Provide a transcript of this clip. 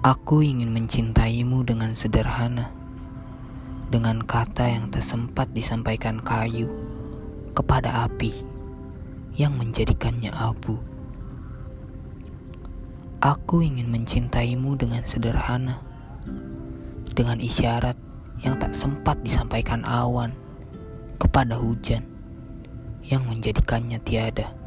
Aku ingin mencintaimu dengan sederhana, dengan kata yang tak sempat disampaikan kayu kepada api yang menjadikannya abu. Aku ingin mencintaimu dengan sederhana, dengan isyarat yang tak sempat disampaikan awan kepada hujan yang menjadikannya tiada.